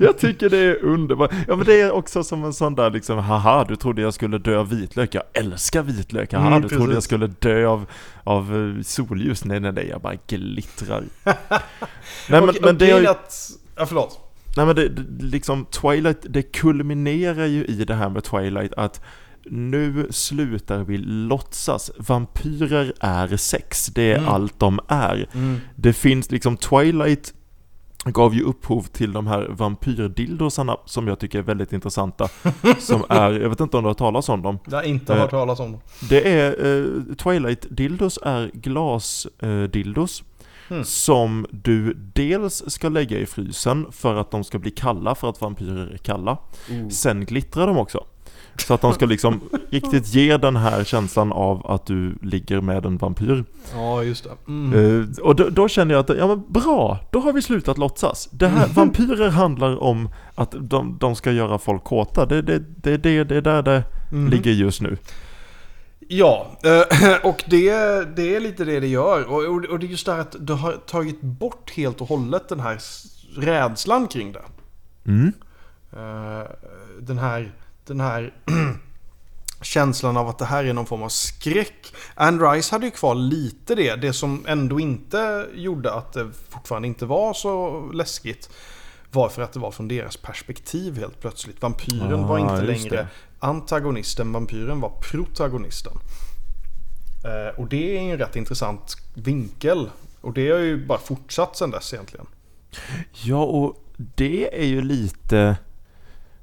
Jag tycker det är underbart. Ja men det är också som en sån där liksom, haha du trodde jag skulle dö av vitlök, jag älskar vitlök. Haha Mm, du trodde jag precis. skulle dö av, av eh, solljus. Nej nej nej, jag bara glittrar. nej men, och, men det ju, är att... Ja, förlåt. nej men det, det, liksom Twilight, det kulminerar ju i det här med Twilight att nu slutar vi låtsas. Vampyrer är sex, det är Mm. allt de är. Det finns liksom Twilight gav ju upphov till de här vampyrdildosarna som jag tycker är väldigt intressanta. [laughs] som är, jag vet inte om du har talat om dem. Jag har inte Eh, hört talas om dem. Det är, eh, Twilight-dildos är glas-dildos. Hmm. Som du dels ska lägga i frysen för att de ska bli kalla för att vampyrer är kalla. Sen glittrar de också. Så att de ska liksom [laughs] riktigt ge den här känslan av att du ligger med en vampyr. Ja, just det. Mm. Eh, och då, då känner jag att, ja men bra, då har vi slutat låtsas. Det här, vampyrer handlar om att de, de ska göra folk kåta. Det är det, det, det, det är där det Mhm. ligger just nu. Ja, eh, [laughs] och det, det är lite det det gör. Och, och, det är just det här att du har tagit bort helt och hållet den här rädslan kring det. Mm. Eh, Den här, den här [clears throat] känslan av att det här är någon form av skräck. Anne Rice hade ju kvar lite det. Det som ändå inte gjorde att det fortfarande inte var så läskigt var för att det var från deras perspektiv helt plötsligt. Vampyren Ah, var inte just längre. Antagonisten, vampyren var protagonisten. Eh, och det är en rätt intressant vinkel. Och det har ju bara fortsatt sedan dess egentligen. Ja, och det är ju lite...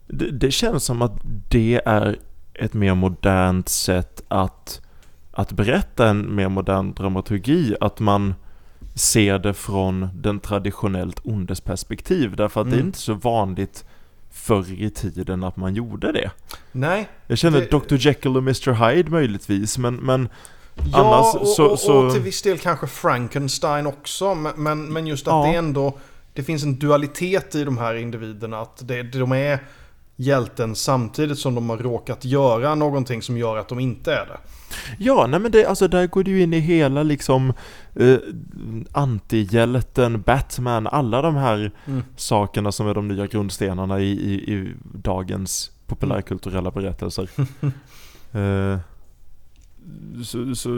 Det, det känns som att det är ett mer modernt sätt att, att berätta en mer modern dramaturgi. Att man ser det från den traditionellt ondes perspektiv. Därför att det är Mm. inte så vanligt förr i tiden att man gjorde det. Nej, Jag känner Det- Dr Jekyll och Mr Hyde möjligtvis, men, men Ja, Annars och, så- och, så- och till viss del kanske Frankenstein också. Men, men, men just att Ja. det ändå... Det finns en dualitet i de här individerna. Att det, de är hjälten samtidigt som de har råkat göra någonting som gör att de inte är det. Ja, nej men det, alltså där går du in i hela liksom eh, antihjälten, Batman, alla de här Mm. sakerna som är de nya grundstenarna i, i, i dagens populärkulturella berättelser. [laughs] eh, så, så,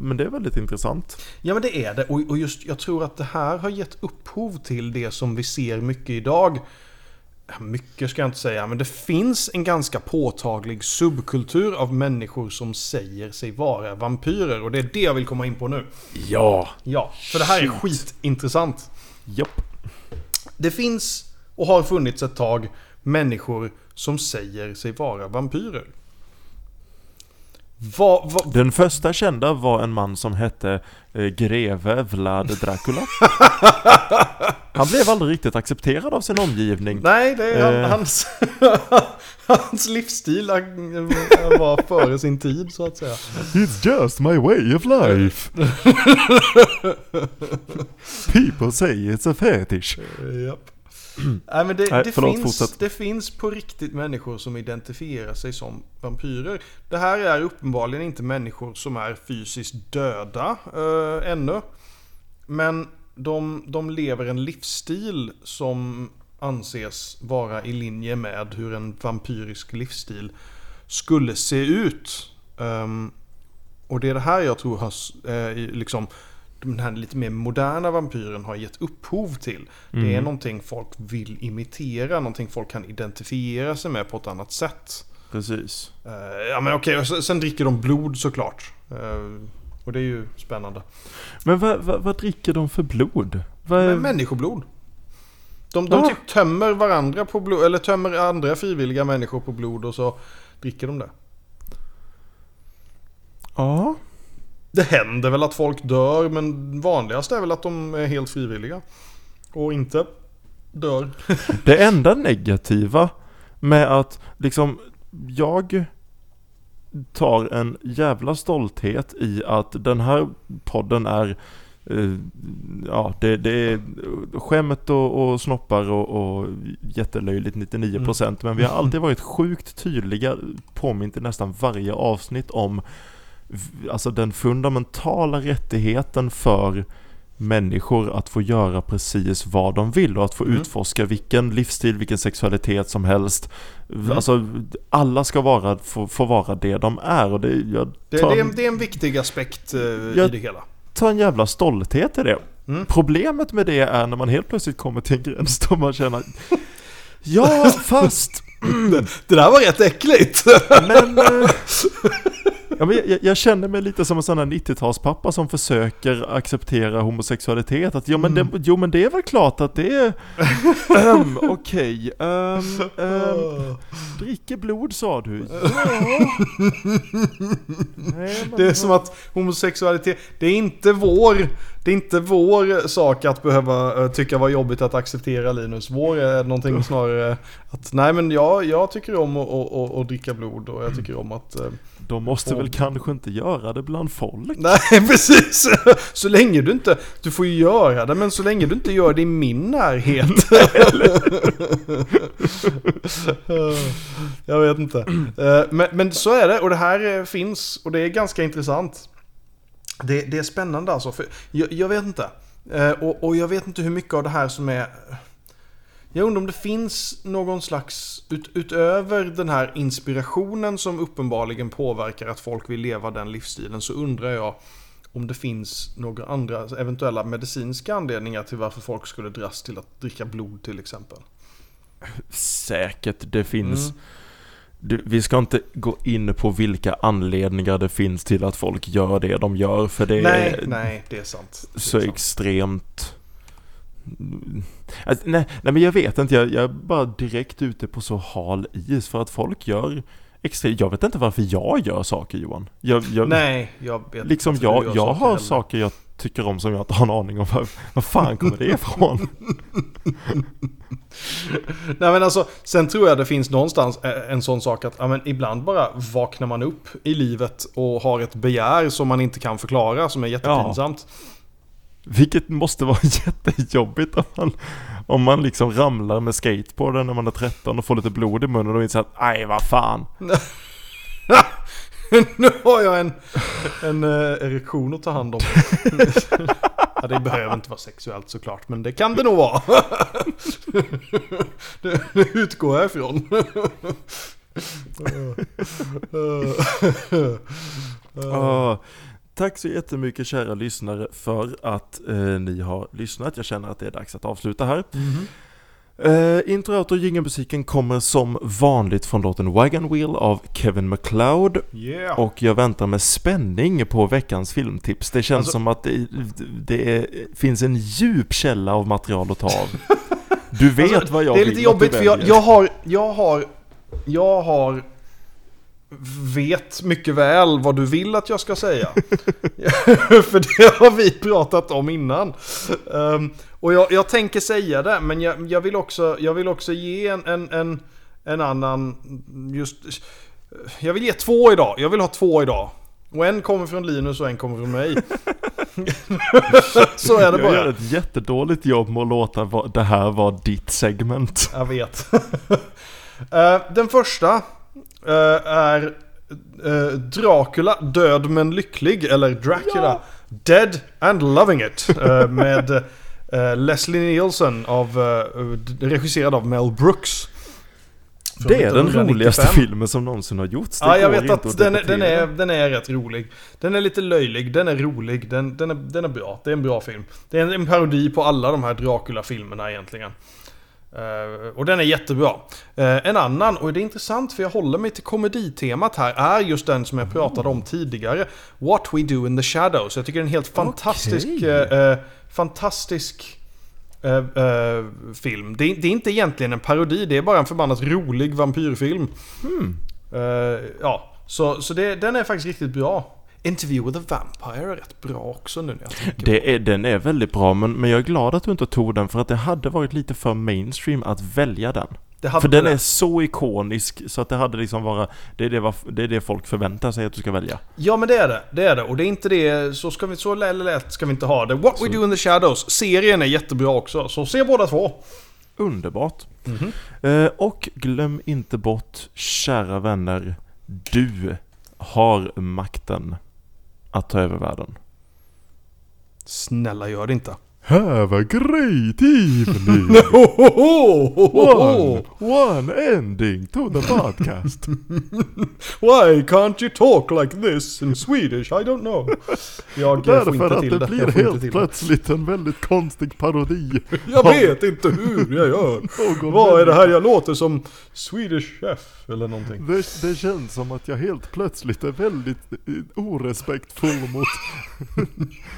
men det är väldigt intressant. Ja men det är det. Och, och just jag tror att det här har gett upphov till det som vi ser mycket idag. Mycket ska jag inte säga, men det finns en ganska påtaglig subkultur av människor som säger sig vara vampyrer. Och det är det jag vill komma in på nu. Ja! Ja, för det här är skitintressant. Japp. Det finns och har funnits ett tag människor som säger sig vara vampyrer. Vad, vad, Den första kända var en man som hette eh, greve Vlad Dracula. [laughs] [laughs] Han blev aldrig riktigt accepterad av sin omgivning. nej, det är Eh. hans, [laughs] hans livsstil eh, var före sin tid så att säga. It's just my way of life. People say it's a fetish. Japp. Nej men det, Nej, det, förlåt, finns, fortsätt. det finns på riktigt människor som identifierar sig som vampyrer. Det här är uppenbarligen inte människor som är fysiskt döda äh, ännu. Men de, de lever en livsstil som anses vara i linje med hur en vampyrisk livsstil skulle se ut. Ehm, och det är det här jag tror har, eh, liksom, den här lite mer moderna vampyren har gett upphov till. Det är Mm. någonting folk vill imitera, någonting folk kan identifiera sig med på ett annat sätt. Precis. Eh, ja men okej, och sen, dricker de blod såklart. Eh, och det är ju spännande. Men vad, vad, vad dricker de för blod? Vad, Men människoblod. De, de Ah. typ tömmer varandra på blod, eller tömmer andra frivilliga människor på blod och så dricker de det. Ja. Det händer väl att folk dör, men vanligast är väl att de är helt frivilliga. Och inte dör. [laughs] Det enda negativa med att liksom jag tar en jävla stolthet i att den här podden är eh, Ja, det, det är skämt och, och snoppar och, och jättelöjligt 99% men vi har alltid varit sjukt tydliga, påmint i nästan varje avsnitt om Alltså den fundamentala rättigheten för människor att få göra precis vad de vill och att få Mm. utforska vilken livsstil, vilken sexualitet som helst. Mm. Alltså alla ska vara, få, få vara det de är och det, jag Det, tar, det, är, det är en viktig aspekt eh, i det hela. tar en jävla stolthet i det. Mm. Problemet med det är när man helt plötsligt kommer till en gräns då man känner [laughs] Ja, fast Det där var rätt äckligt! Men, eh, [laughs] ja, men jag, jag känner mig lite som en sån här 90-talspappa som försöker acceptera homosexualitet. Att jo men, det, jo, men det är väl klart att det är... Um, [laughs] Okej, ehm, ehm, dricker blod sa du? Ja. Nej, Det är som att homosexualitet, det är inte vår, det är inte vår sak att behöva eh, tycka var jobbigt att acceptera Linus. Vår är någonting snarare att, nej men jag, jag tycker om att, att, att, att dricka blod och jag tycker om att... De måste väl kanske inte göra det bland folk? Nej [laughs] precis! Så länge du inte, du får ju göra det men så länge du inte gör det i min närhet. [laughs] [laughs] jag vet inte. Eh, Men, men så är det och det här eh, finns och det är ganska intressant. Det, det är spännande alltså. För jag, jag vet inte. Eh, Och, och jag vet inte hur mycket av det här som är... Jag undrar om det finns någon slags, ut, utöver den här inspirationen som uppenbarligen påverkar att folk vill leva den livsstilen, så undrar jag om det finns några andra eventuella medicinska anledningar till varför folk skulle dras till att dricka blod till exempel. Säkert, det finns... Mm. Du, vi ska inte gå in på vilka anledningar det finns till att folk gör det de gör, för det nej, är nej, det är sant. Det är så sant. extremt... Alltså, nej, nej, men jag vet inte, jag, jag är bara direkt ute på så hal is för att folk gör extremt... Jag vet inte varför jag gör saker Johan. Jag, jag, Nej, jag vet liksom varför jag, jag har heller. saker jag tycker om som jag inte har en aning om var, var fan kommer det ifrån? [laughs] Nej men alltså, sen tror jag det finns någonstans eh, en sån sak att ja, men ibland bara vaknar man upp i livet och har ett begär som man inte kan förklara, som är jättepinsamt. Vilket måste vara [laughs] jättejobbigt om man, om man liksom ramlar med skateboarden när man är 13 och får lite blod i munnen och inser att aj vad fan. [laughs] nu har jag en, en eh, erektion att ta hand om. ja, det behöver inte vara sexuellt såklart, men det kan det nog vara. [laughs] det, det utgår jag ifrån. Ah, tack så jättemycket kära lyssnare för att eh, ni har lyssnat. Jag känner att det är dags att avsluta här. Eh, intro, outro jingelmusiken kommer som vanligt från låten Wagon Wheel av Kevin MacLeod. Yeah. Och jag väntar med spänning på veckans filmtips. Det känns Alltså- som att det, det är, finns en djup källa av material att ta av. Du vet Alltså, vad jag Det är vill lite jobbigt för jag, jag har, jag har, jag har vet mycket väl vad du vill att jag ska säga. [laughs] för det har vi pratat om innan. Ehm, och jag, jag tänker säga det, men jag, jag, vill, också, jag vill också ge en, en, en, en annan, just, jag vill ge två idag. Jag vill ha två idag. Och en kommer från Linus och en kommer från mig. [laughs] Så är det Jag gör bara. ett jättedåligt jobb med att låta det här vara ditt segment. Jag vet. [laughs] Eh, den första är eh, Dracula, död men lycklig. Eller Dracula, dead and loving it. eh, med eh, Leslie Nielsen, av, eh, regisserad av Mel Brooks. Från Det är den 1995. roligaste filmen som någonsin har gjorts. Det Ja, jag vet att den, är- den, är, den är rätt rolig. Den är lite löjlig, den är rolig, den, den, är, den är bra. Det är en bra film. Det är en, en parodi på alla de här Dracula-filmerna egentligen. Eh, och den är jättebra. Eh, en annan, och det är intressant för jag håller mig till komeditemat här, är just den som jag pratade om tidigare. What We Do In The Shadows. Jag tycker det är en helt fantastisk, Okej. eh, eh, fantastisk eh, eh, film. Det är, det är inte egentligen en parodi, det är bara en förbannat rolig vampyrfilm. Hmm. Ja, så, så det, den är faktiskt riktigt bra. Interview with a Vampire är rätt bra också nu när jag tänker på Det är, den är väldigt bra, men, men jag är glad att du inte tog den för att det hade varit lite för mainstream att välja den. För den det. är så ikonisk så att det hade liksom vara, det är det, det är det folk förväntar sig att du ska välja. Ja men det är det, det är det. Och det är inte det, så ska vi, så lä- lätt ska vi inte ha det. What We Så- Do In The Shadows, serien är jättebra också. Så se båda två. Underbart. Mhm. Eh, och glöm inte bort, kära vänner, du har makten att ta över världen. Snälla gör det inte. Have a great evening! one, one ending to the podcast. [laughs] Why can't you talk like this in Swedish? I don't know. Jag eh, får Därför inte att till det det. blir Jag får inte helt det. plötsligt en väldigt konstig parodi. Jag vet inte hur jag gör. [laughs] Vad är det här jag låter som? Swedish Chef eller någonting. Det, det känns som att jag helt plötsligt är väldigt eh, orespektfull mot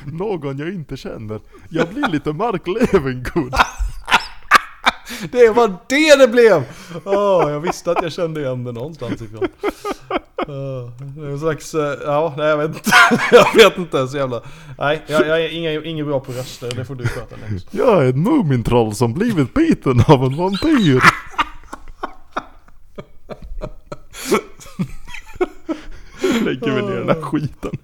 [laughs] någon jag inte känner. Jag blir lite Mark Levengood. [laughs] Det var det det blev! Åh, jag visste att jag kände igen det någonstans ifrån. Uh, det är en slags, eh, ja, nej jag vet inte. [laughs] jag vet inte så jävla... Nej, jag, jag är ingen, ingen bra på röster, det får du sköta Linus. Jag är ett Mumintroll som blivit biten av en vampyr. [laughs] Lägger vi ner den här skiten.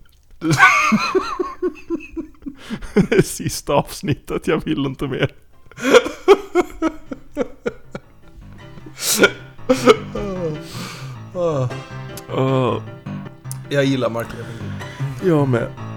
[laughs] Sista avsnittet, jag vill inte mer. [laughs] Ah, Uh, jag gillar Mark Levengood. jag med.